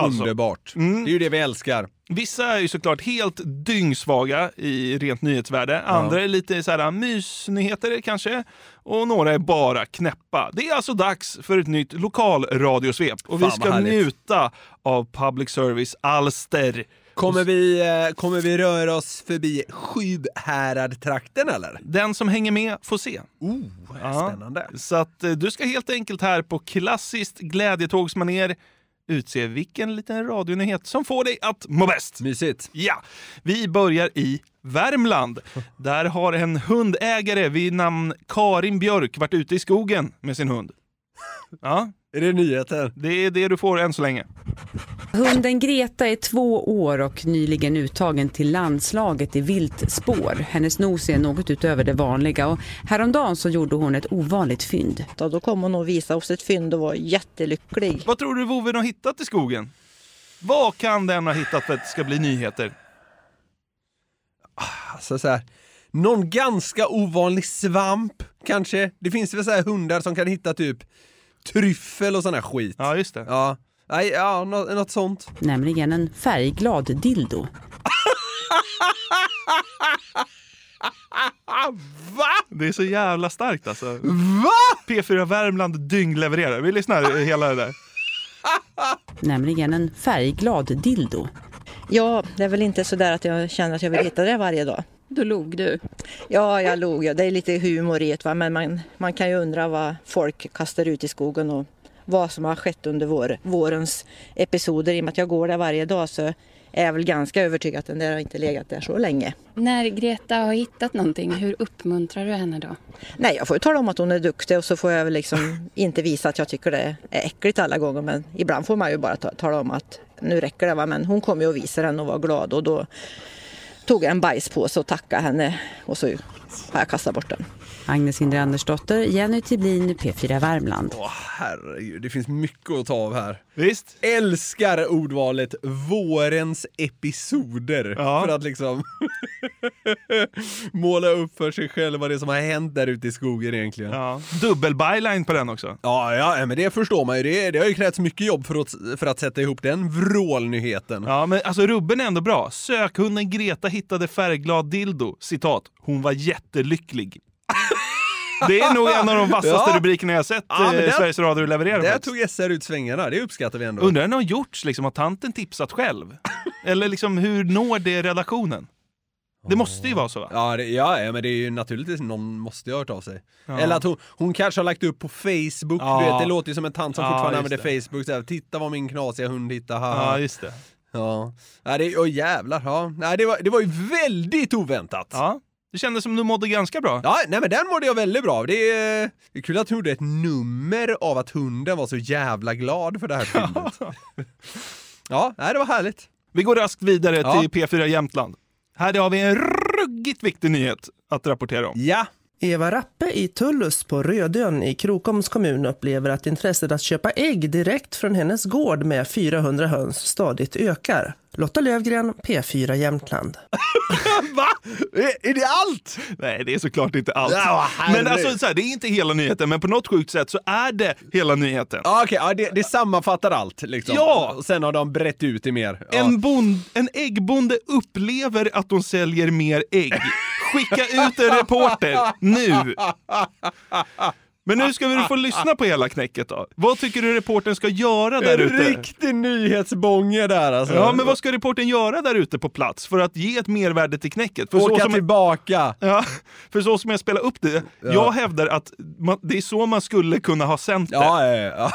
Alltså. Underbart. Mm. Det är ju det vi älskar. Vissa är ju såklart helt dyngsvaga i rent nyhetsvärde. Andra är lite så här mysnyheter kanske. Och några är bara knäppa. Det är alltså dags för ett nytt lokalradiosvep. Och vi Fan, vad ska njuta av public service-alster. Kommer vi, eh, kommer vi röra oss förbi Sjuhärad-trakten eller? Den som hänger med får se. Oh, Ja. spännande. Så att eh, du ska helt enkelt här på klassiskt glädjetågsmaner utse vilken liten radionyhet som får dig att må bäst. Mysigt. Ja, vi börjar i Värmland. Där har en hundägare vid namn Karin Björk varit ute i skogen med sin hund. Ja, Är det nyheter? det är det du får än så länge. Hunden Greta är två år och nyligen uttagen till landslaget i viltspår. Hennes nos är något utöver det vanliga och häromdagen så gjorde hon ett ovanligt fynd. Ja, då kom hon och visade oss ett fynd och var jättelycklig. Vad tror du vovven har hittat i skogen? Vad kan den ha hittat för att det ska bli nyheter? Alltså så här, någon ganska ovanlig svamp kanske? Det finns väl så här hundar som kan hitta typ tryffel och sån här skit. Ja, just det. Ja, Nej, ja något, något sånt. Nämligen en färgglad dildo. Va? Det är så jävla starkt alltså. Va? P4 Värmland dynglevererar. Vi lyssnar hela det där. Nämligen en färgglad dildo. Ja, det är väl inte så där att jag känner att jag vill hitta det varje dag. Då log du. Ja, jag log. Ja. Det är lite humor i det, va? men man, man kan ju undra vad folk kastar ut i skogen och vad som har skett under vår, vårens episoder. I och med att jag går där varje dag så är jag väl ganska övertygad att den där har inte legat där så länge. När Greta har hittat någonting, hur uppmuntrar du henne då? Nej, jag får ju tala om att hon är duktig och så får jag väl liksom inte visa att jag tycker det är äckligt alla gånger. Men ibland får man ju bara ta, tala om att nu räcker det. Va? Men hon kom ju och visade den och var glad och då tog jag en bajspåse och tackade henne och så har jag kastat bort den. Agnes Hindre Andersdotter, Jenny Tiblin, P4 Värmland. Åh herregud, det finns mycket att ta av här. Visst. Älskar ordvalet vårens episoder. Ja. För att liksom måla upp för sig själv vad det är som har hänt där ute i skogen egentligen. Ja. Dubbel-byline på den också. Ja, ja, men det förstår man ju. Det, det har ju krävts mycket jobb för att, för att sätta ihop den vrålnyheten. Ja, men alltså rubben är ändå bra. Sökhunden Greta hittade färgglad dildo. Citat. Hon var jättelycklig. Det är nog en av de vassaste Ja. rubrikerna jag sett Ja, där- Sveriges Radio leverera. Där faktiskt. tog SR ut svängarna, det uppskattar vi ändå. Undrar när det har gjorts, liksom, har tanten tipsat själv? Eller liksom, hur når det redaktionen? Det måste ju vara så va? Ja, det, ja, men det är ju naturligtvis någon måste ju ha hört av sig. Ja. Eller att hon, hon kanske har lagt upp på Facebook, Ja. du vet, det låter ju som en tant som Ja, fortfarande använder Facebook, så här, titta vad min knasiga hund hittar, haha. Ja, just det. Ja, ja det, åh jävlar, ja. Nej, det, var, det var ju väldigt oväntat. Ja, det kändes som du mådde ganska bra. Ja, nej men den mådde jag väldigt bra. Det är, det är kul att hon gjorde ett nummer av att hunden var så jävla glad för det här fyndet. ja, nej, det var härligt. Vi går raskt vidare Ja. till P4 Jämtland. Här har vi en ruggigt viktig nyhet att rapportera om. Ja. Eva Rappe i Tullus på Rödön i Krokoms kommun upplever att intresset att köpa ägg direkt från hennes gård med 400 höns stadigt ökar. Lotta Lövgren, P4 Jämtland. Va? Är, är det allt? Nej, det är såklart inte allt. Ja, men alltså, så här, det är inte hela nyheten, men på något sjukt sätt så är det hela nyheten. Ja, okej, ja, det, det sammanfattar allt liksom. Ja! Och sen har de brett ut det mer. Ja. En, bond, en äggbonde upplever att de säljer mer ägg. Skicka ut en reporter nu! Men nu ska vi få lyssna på hela knäcket då. Vad tycker du reportern ska göra där En ute? riktig nyhetsbånge där alltså. Ja, men vad ska reportern göra där ute på plats för att ge ett mervärde till knäcket? För Åka som, tillbaka. Ja, för så som jag spelar upp det, jag hävdar att man, det är så man skulle kunna ha sänt det. Ja, ja, ja.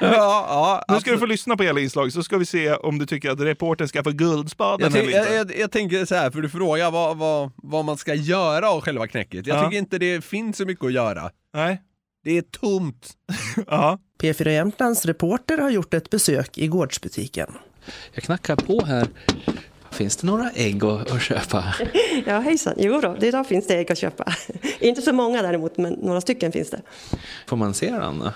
Ja, ja Nu ska du få lyssna på hela inslaget så ska vi se om du tycker att reportern ska få guldspaden Jag, eller inte. jag, jag, jag tänker så här, för du frågar vad, vad, vad man ska göra av själva knäcket. Jag Ja. tycker inte det finns så mycket att göra. Nej. Det är tomt. ja. P4 Jämtlands reporter har gjort ett besök i gårdsbutiken. Jag knackar på här. Finns det några ägg att, att köpa? Ja, hejsan. Jo då, idag finns det ägg att köpa. Inte så många däremot, men några stycken finns det. Får man se den?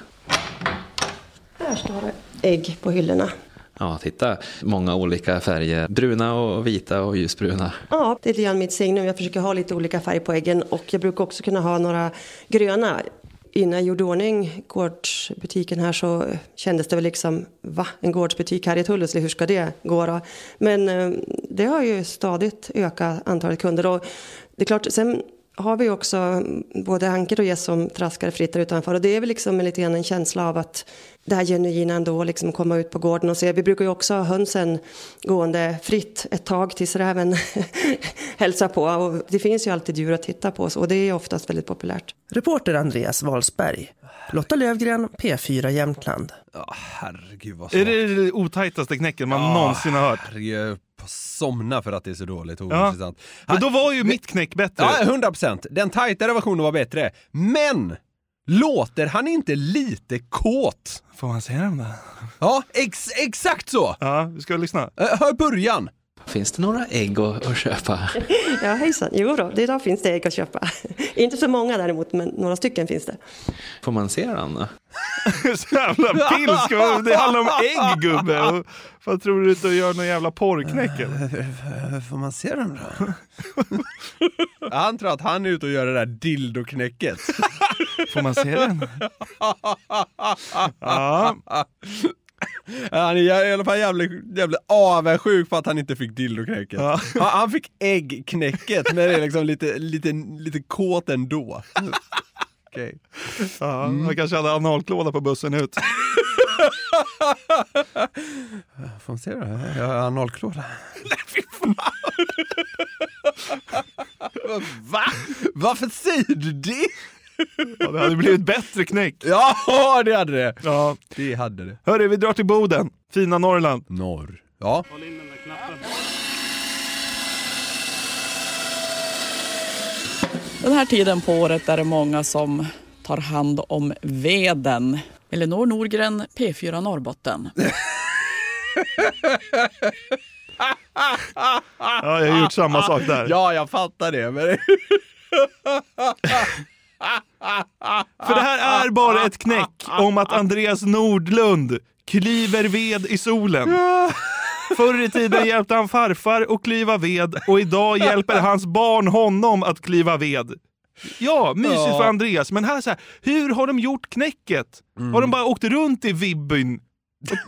Här står det ägg på hyllorna. Ja, titta. Många olika färger. Bruna och vita och ljusbruna. Ja, det är lite grann mitt signum. Jag försöker ha lite olika färg på äggen och jag brukar också kunna ha några gröna. Innan jag gjorde ordning gårdsbutiken här så kändes det väl liksom, va, en gårdsbutik här i Tullus, hur ska det gå då? Men eh, det har ju stadigt ökat antalet kunder och det är klart, sen har vi också både Anker och Jess som traskar fritt där utanför och det är väl liksom lite grann en känsla av att det här genuina ändå, liksom komma ut på gården och se. Vi brukar ju också ha hönsen gående fritt ett tag tills räven hälsar på och det finns ju alltid djur att titta på och det är oftast väldigt populärt. Reporter Andreas Wahlsberg. Lotta Lövgren, P4 Jämtland. Ja, herregud vad Är svårt. det det otajtaste knäcket man någonsin har hört? Herregud, somna för att det är så dåligt och Ja. ointressant. Men då var ju mitt knäck bättre. Ja, 100 procent. Den tajtare versionen var bättre. Men! Låter han inte lite kåt? Får man säga dem där? Ja, ex exakt så! Ja, vi ska lyssna. Eh, Hör början. Finns det några ägg att, att köpa? Ja, hejsan. Jo då, idag finns det ägg att köpa. Inte så många däremot, men några stycken finns det. Får man se den? då? Så jävla pilsk! Det handlar om ägg gubbe! Vad tror du att du gör någon jävla porrknäck eller? Får man se den då? Han tror att han är ute och gör det där dildoknäcket. Får man se den? Ja. Han är i alla fall jävligt, jävligt avundsjuk på att han inte fick dildoknäcket. Ja. Han, han fick äggknäcket, men det är liksom lite, lite, lite kåt ändå. Okej. Ja, Han kanske hade analklåda på bussen ut. Får man se det? Jag har analklåda. Va? Varför säger du det? Ja, det hade blivit bättre knäck. Ja, det hade det. Ja. Det hade det. Hörru, vi drar till Boden. Fina Norrland. Norr. Ja. Den här tiden på året är det många som tar hand om veden. Elinor Norgren, P4 Norrbotten. Ja, jag har gjort samma sak där. Ja, jag fattar det. Men... För det här är bara ett knäck om att Andreas Nordlund kliver ved i solen. Förr i tiden hjälpte han farfar att kliva ved och idag hjälper hans barn honom att kliva ved. Ja, mysigt Ja. för Andreas. Men här så här, hur har de gjort knäcket? Har de bara åkt runt i vibbyn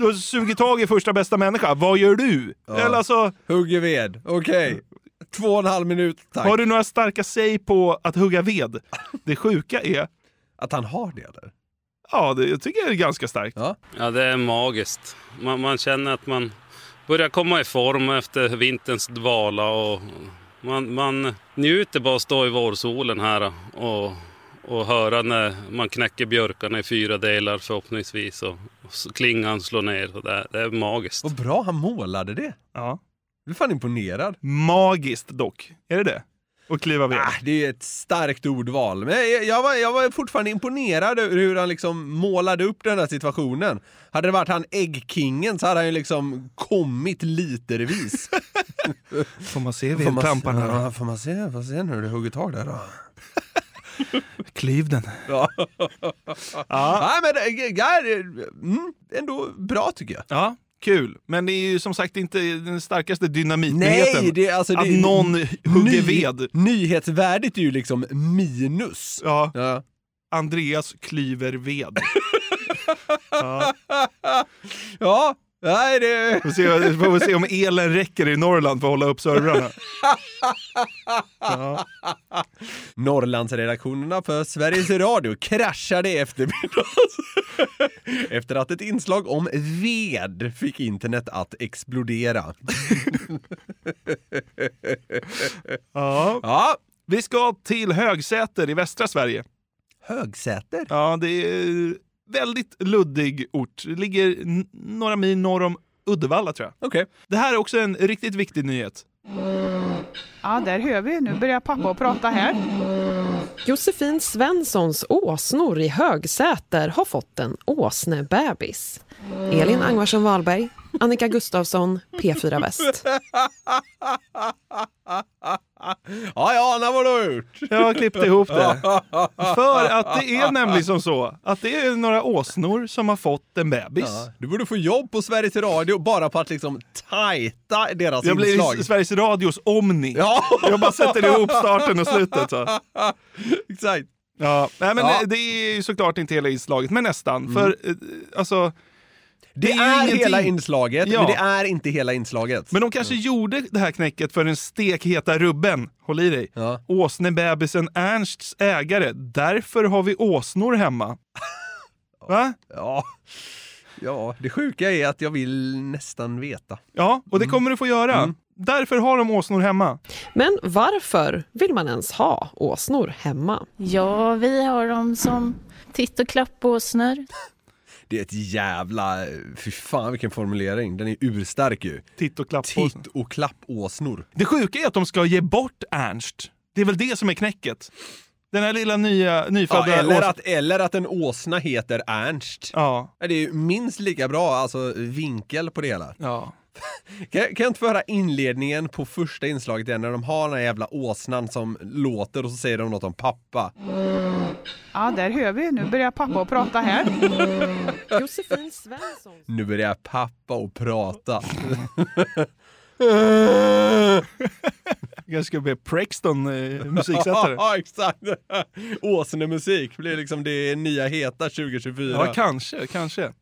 och, och sugit tag i första bästa människa? Vad gör du? Ja. Eller alltså, Hugger ved, okej. Två och en halv minut, tack. har du några starka säg på att hugga ved? Det sjuka är... Att han har det eller? Ja, det jag tycker jag är ganska starkt. Ja. Ja, det är magiskt. Man, man känner att man börjar komma i form efter vinterns dvala och man, man njuter bara att stå i vårsolen här och, och höra när man knäcker björkarna i fyra delar förhoppningsvis och, och klingan slår ner. Och det, det är magiskt. Vad bra han målade det. Ja. Jag är fan imponerad. Magiskt dock. Är det det? Och kliva ved? Ah, det är ett starkt ordval. Men jag, jag, var, jag var fortfarande imponerad över hur han liksom målade upp den här situationen. Hade det varit han äggkingen så hade han ju liksom kommit litervis. Får man se man, vedklamparna? ja, får man se, får se när du hugger tag där då? Kliv den. Ja. ja. Nej, men det är mm, ändå bra tycker jag. Ja, kul. Men det är ju som sagt inte den starkaste dynamitnyheten. Nej, det, är alltså, att det, är- någon hugger ny- ved. Nyhetsvärdet är ju liksom minus. Ja. Ja. Andreas klyver ved. ja. Ja, nej det... Får se, får se om elen räcker i Norrland för att hålla upp servrarna. Ja. Norrlandsredaktionerna för Sveriges Radio kraschade i eftermiddags efter att ett inslag om ved fick internet att explodera. Ja. Ja, Vi ska till Högsäter i västra Sverige. Högsäter? Ja, det är väldigt luddig ort. Det ligger några mil norr om Uddevalla tror jag. Okej. Det här är också en riktigt viktig nyhet. Ja, där hör vi. Nu börjar pappa prata här. Josefin Svenssons åsnor i Högsäter har fått en åsnebebis. Elin Angvarsson Wahlberg, Annika Gustafsson, P4 Väst. Ja, jag anar vad du har gjort. Jag har klippt ihop det. För att det är nämligen som så att det är några åsnor som har fått en bebis. Ja, du borde få jobb på Sveriges Radio bara på att liksom tajta deras Jag blir inslag. i Sveriges Radios Omni. Ja. Jag bara sätter ihop starten och slutet. Så. Exakt. Ja, nej, men Ja. Det, det är ju såklart inte hela inslaget, men nästan. För eh, alltså... Det, är ingenting. hela inslaget, Ja. men det är inte hela inslaget. Men de kanske gjorde det här knäcket för den stekheta rubben, håll i dig, Ja. åsnebebisen Ernsts ägare. Därför har vi åsnor hemma. Va? Ja. ja, det sjuka är att jag vill nästan veta. Ja, och det kommer du få göra. Därför har de åsnor hemma. Men varför vill man ens ha åsnor hemma? Ja, vi har dem som titt och klappåsnor. Det är ett jävla... Fy fan vilken formulering. Den är urstark ju. Titt och klapp Titt och klappåsnor. Det sjuka är att de ska ge bort Ernst. Det är väl det som är knäcket. Den här lilla nya, nyfödda Ja, eller, att, eller att en åsna heter Ernst. Ja. Det är ju minst lika bra alltså, vinkel på det hela. Ja. Kan, kan jag inte få höra inledningen på första inslaget igen när de har den här jävla åsnan som låter och så säger de något om pappa. Ja, där hör vi. Nu börjar pappa att prata här. Josefin Svensson. Nu börjar pappa och prata. Jag ska bli Prexton eh, musiksättare. ja, exakt. Åsnemusik blir liksom det nya heta 2024. Ja, kanske, kanske.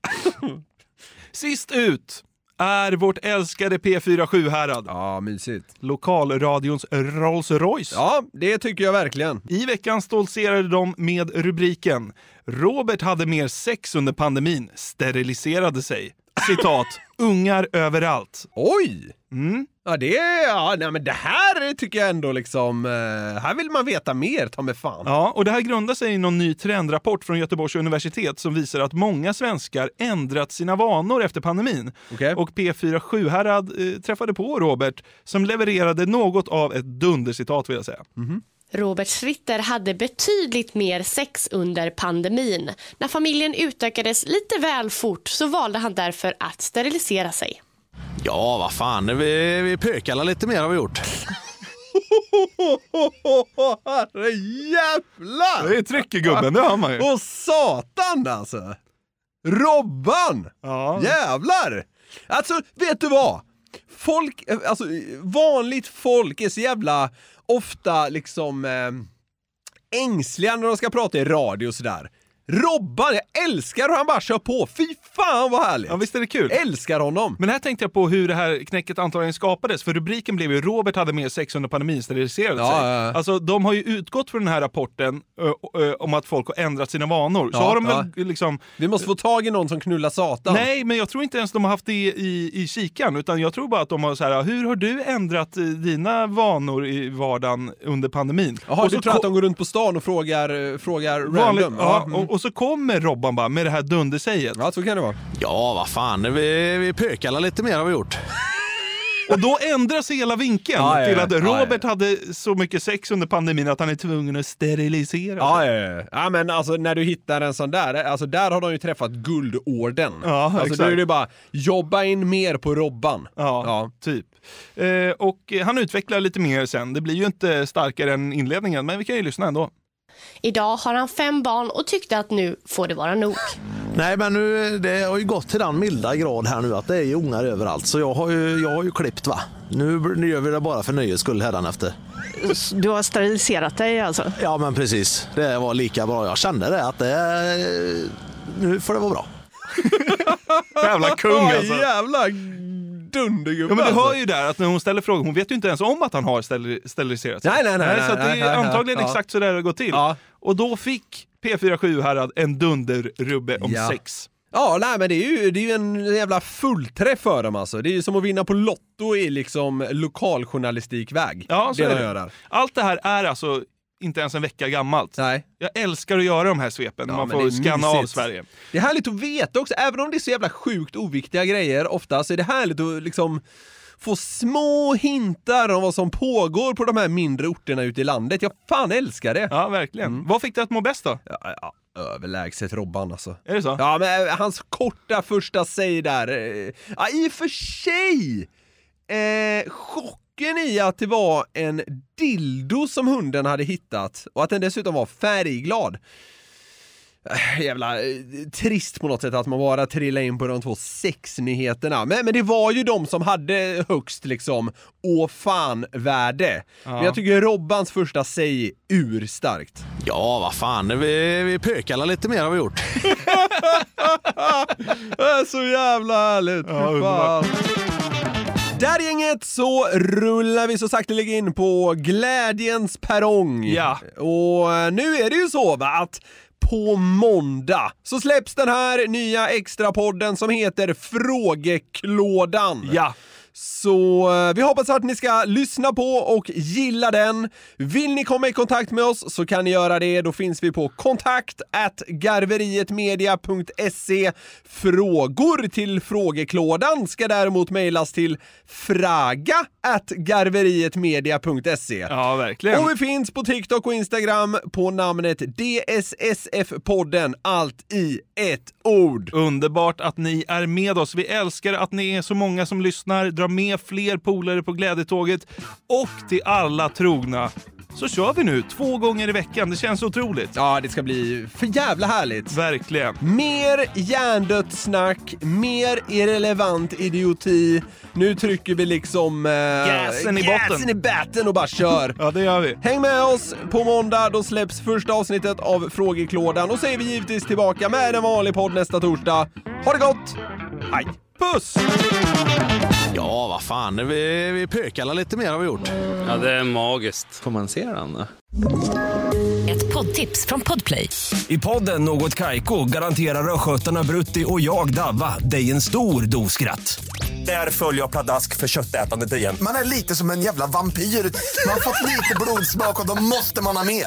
Sist ut är vårt älskade P4 Sjuhärad. Ja, mysigt. Lokalradions Rolls Royce. Ja, det tycker jag verkligen. I veckan stoltserade de med rubriken “Robert hade mer sex under pandemin, steriliserade sig”. Citat, “Ungar överallt”. Oj! Mm. Ja, det, ja, nej, men det här tycker jag ändå liksom... Eh, här vill man veta mer, ta mig fan. Ja, och det här grundar sig i någon ny trendrapport från Göteborgs universitet som visar att många svenskar ändrat sina vanor efter pandemin. Okej. Och P4 Sjuhärad eh, träffade på Robert som levererade något av ett dundercitat vill jag säga. Robert Schritter hade betydligt mer sex under pandemin. När familjen utökades lite väl fort så valde han därför att sterilisera sig. Ja, vad fan. Vi, vi pökallar lite mer har vi gjort. Herre jävlar! Det är tryck i gubben, det hör man ju. Och satan alltså! Robban! Ja. Jävlar! Alltså, vet du vad? Folk, eh, alltså vanligt folk är så jävla ofta liksom eh, ängsliga när de ska prata i radio och sådär. Robban, jag älskar hur han bara kör på. Fy fan vad härligt! Ja, visst är det kul? Älskar honom! Men här tänkte jag på hur det här knäcket antagligen skapades. För rubriken blev ju “Robert hade mer sex under pandemin steriliserat Ja, sig”. ja, ja. Alltså de har ju utgått från den här rapporten ö, ö, om att folk har ändrat sina vanor. Så har de väl liksom... Vi måste få tag i någon som knullar satan. Nej, men jag tror inte ens de har haft det i, i kikan. Utan jag tror bara att de har så här, hur har du ändrat eh, dina vanor i vardagen under pandemin? Jaha, du tror att de går runt på stan och frågar, eh, frågar Vanligt, random? mm. och, och så kommer Robban bara med det här dundersäget. Ja, så kan det vara. Ja, vad fan, vi, vi pökar lite mer har vi gjort. Och då ändras hela vinkeln Ja, ja, till att Ja, ja. Robert hade så mycket sex under pandemin att han är tvungen att sterilisera Ja, ja, ja. ja, men alltså när du hittar en sån där, alltså där har de ju träffat guldorden. Ja, alltså exakt. då är det bara, jobba in mer på Robban. Ja, typ. Eh, och han utvecklar lite mer sen. Det blir ju inte starkare än inledningen, men vi kan ju lyssna ändå. Idag har han fem barn och tyckte att nu får det vara nog. Nej, men nu, det har ju gått till den milda grad här nu att det är ju ungar överallt. Så jag har ju, jag har ju klippt va. Nu, nu gör vi det bara för nöjes skull hädanefter. Du har steriliserat dig alltså? Ja, men precis. Det var lika bra. Jag kände det att det, nu får det vara bra. Jävla kung alltså. jävla dundergubbe Ja, men du alltså. hör ju där att när hon ställer frågor, hon vet ju inte ens om att han har steril- steriliserat sig. Nej, nej, nej, Så det är nej, antagligen ja. exakt så det går till. Och då fick P47 Härad en dunderrubbe om Ja. sex. Ja, nej men det är, ju, det är ju en jävla fullträff för dem alltså. Det är ju som att vinna på Lotto i liksom lokaljournalistikväg. Ja, så det är de det. Allt det här är alltså inte ens en vecka gammalt. Nej. Jag älskar att göra de här svepen när Ja, man får scanna av. Sverige. Det är härligt att veta också, även om det är så jävla sjukt oviktiga grejer ofta, så är det härligt att liksom få små hintar om vad som pågår på de här mindre orterna ute i landet. Jag fan älskar det! Ja, verkligen. Mm. Vad fick dig att må bäst då? Ja, ja, överlägset Robban alltså. Är det så? Ja, men eh, hans korta första säg där. eh, Ja, i och för sig! Eh, chocken i att det var en dildo som hunden hade hittat och att den dessutom var färgglad. Eh, Jävla eh, trist på något sätt att man bara trillade in på de två sexnyheterna. Men, men det var ju de som hade högst liksom åh fan-värde. Men jag tycker Robbans första säg urstarkt. Ja, vad fan, vi, vi pökar lite mer har vi gjort. Det är så jävla härligt! Ja. Där gänget så rullar vi så sakteliga in på glädjens perrong. Ja. Och eh, nu är det ju så va att på måndag så släpps den här nya extrapodden som heter Frågeklådan. Ja. Så eh, vi hoppas att ni ska lyssna på och gilla den. Vill ni komma i kontakt med oss så kan ni göra det. Då finns vi på kontakt garverietmedia.se. Frågor till frågeklådan ska däremot mejlas till fraga garverietmedia.se. Ja, verkligen. Och vi finns på TikTok och Instagram på namnet DSSF-podden, allt i ett ord. Underbart att ni är med oss. Vi älskar att ni är så många som lyssnar. Dra med fler polare på glädjetåget. Och till alla trogna så kör vi nu två gånger i veckan. Det känns otroligt. Ja, det ska bli för jävla härligt. Verkligen. Mer hjärndött snack, mer irrelevant idioti. Nu trycker vi liksom... Eh, Gasen i botten. Gasen i batten och bara kör. Ja, det gör vi. Häng med oss på måndag, då släpps första avsnittet av Frågeklådan och så är vi givetvis tillbaka med en vanlig podd nästa torsdag. Ha det gott! Hej! Puss! Ja, vad fan, vi, vi pökar lite mer har vi gjort. Ja, det är magiskt. Får man se den? Ett poddtips från Podplay. I podden Något Kaiko garanterar östgötarna Brutti och jag, Davva, dig en stor dos skratt. Där följer jag pladask för köttätandet igen. Man är lite som en jävla vampyr. Man har fått lite blodsmak och då måste man ha mer.